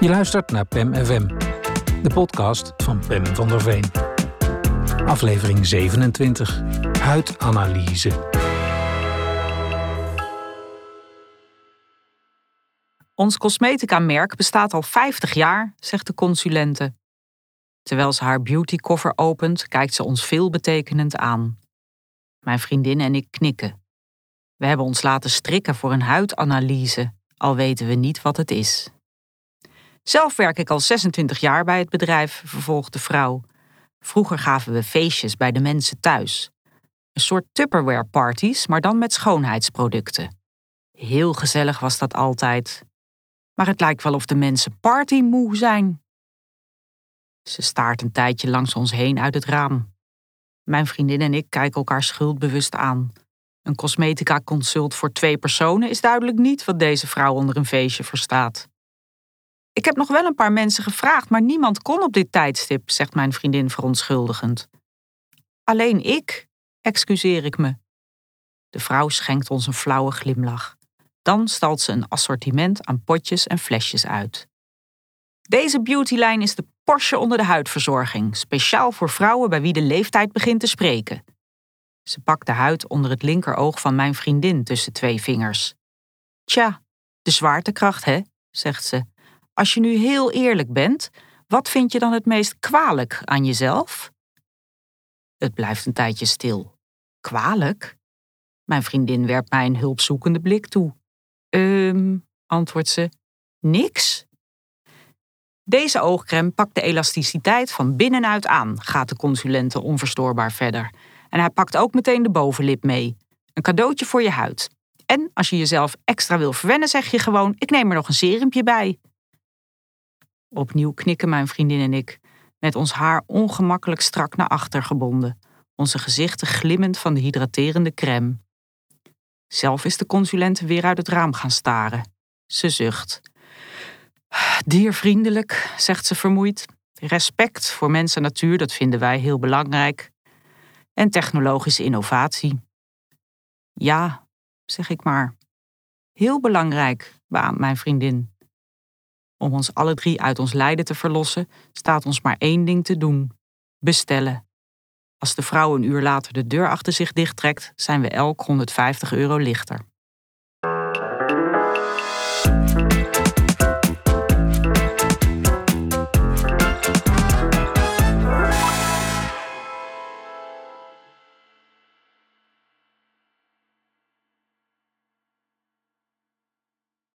Je luistert naar PEM FM, de podcast van Pem van der Veen. Aflevering 27, huidanalyse. Ons cosmetica-merk bestaat al 50 jaar, zegt de consulente. Terwijl ze haar beautykoffer opent, kijkt ze ons veelbetekenend aan. Mijn vriendin en ik knikken. We hebben ons laten strikken voor een huidanalyse, al weten we niet wat het is. Zelf werk ik al 26 jaar bij het bedrijf, vervolgt de vrouw. Vroeger gaven we feestjes bij de mensen thuis. Een soort Tupperware parties, maar dan met schoonheidsproducten. Heel gezellig was dat altijd. Maar het lijkt wel of de mensen partymoe zijn. Ze staart een tijdje langs ons heen uit het raam. Mijn vriendin en ik kijken elkaar schuldbewust aan. Een cosmetica consult voor twee personen is duidelijk niet wat deze vrouw onder een feestje verstaat. Ik heb nog wel een paar mensen gevraagd, maar niemand kon op dit tijdstip, zegt mijn vriendin verontschuldigend. Alleen ik, excuseer ik me. De vrouw schenkt ons een flauwe glimlach. Dan stalt ze een assortiment aan potjes en flesjes uit. Deze beautylijn is de Porsche onder de huidverzorging, speciaal voor vrouwen bij wie de leeftijd begint te spreken. Ze pakt de huid onder het linkeroog van mijn vriendin tussen twee vingers. Tja, de zwaartekracht, hè, zegt ze. Als je nu heel eerlijk bent, wat vind je dan het meest kwalijk aan jezelf? Het blijft een tijdje stil. Kwalijk? Mijn vriendin werpt mij een hulpzoekende blik toe. Ehm, antwoordt ze. Niks? Deze oogcrème pakt de elasticiteit van binnenuit aan, gaat de consulente onverstoorbaar verder. En hij pakt ook meteen de bovenlip mee. Een cadeautje voor je huid. En als je jezelf extra wil verwennen, zeg je gewoon: ik neem er nog een serumpje bij. Opnieuw knikken mijn vriendin en ik, met ons haar ongemakkelijk strak naar achter gebonden, onze gezichten glimmend van de hydraterende crème. Zelf is de consulent weer uit het raam gaan staren. Ze zucht. Diervriendelijk, zegt ze vermoeid. Respect voor mens en natuur, dat vinden wij heel belangrijk. En technologische innovatie. Ja, zeg ik maar. Heel belangrijk, beaamt mijn vriendin. Om ons alle drie uit ons lijden te verlossen, staat ons maar één ding te doen: bestellen. Als de vrouw een uur later de deur achter zich dichttrekt, zijn we elk 150 euro lichter.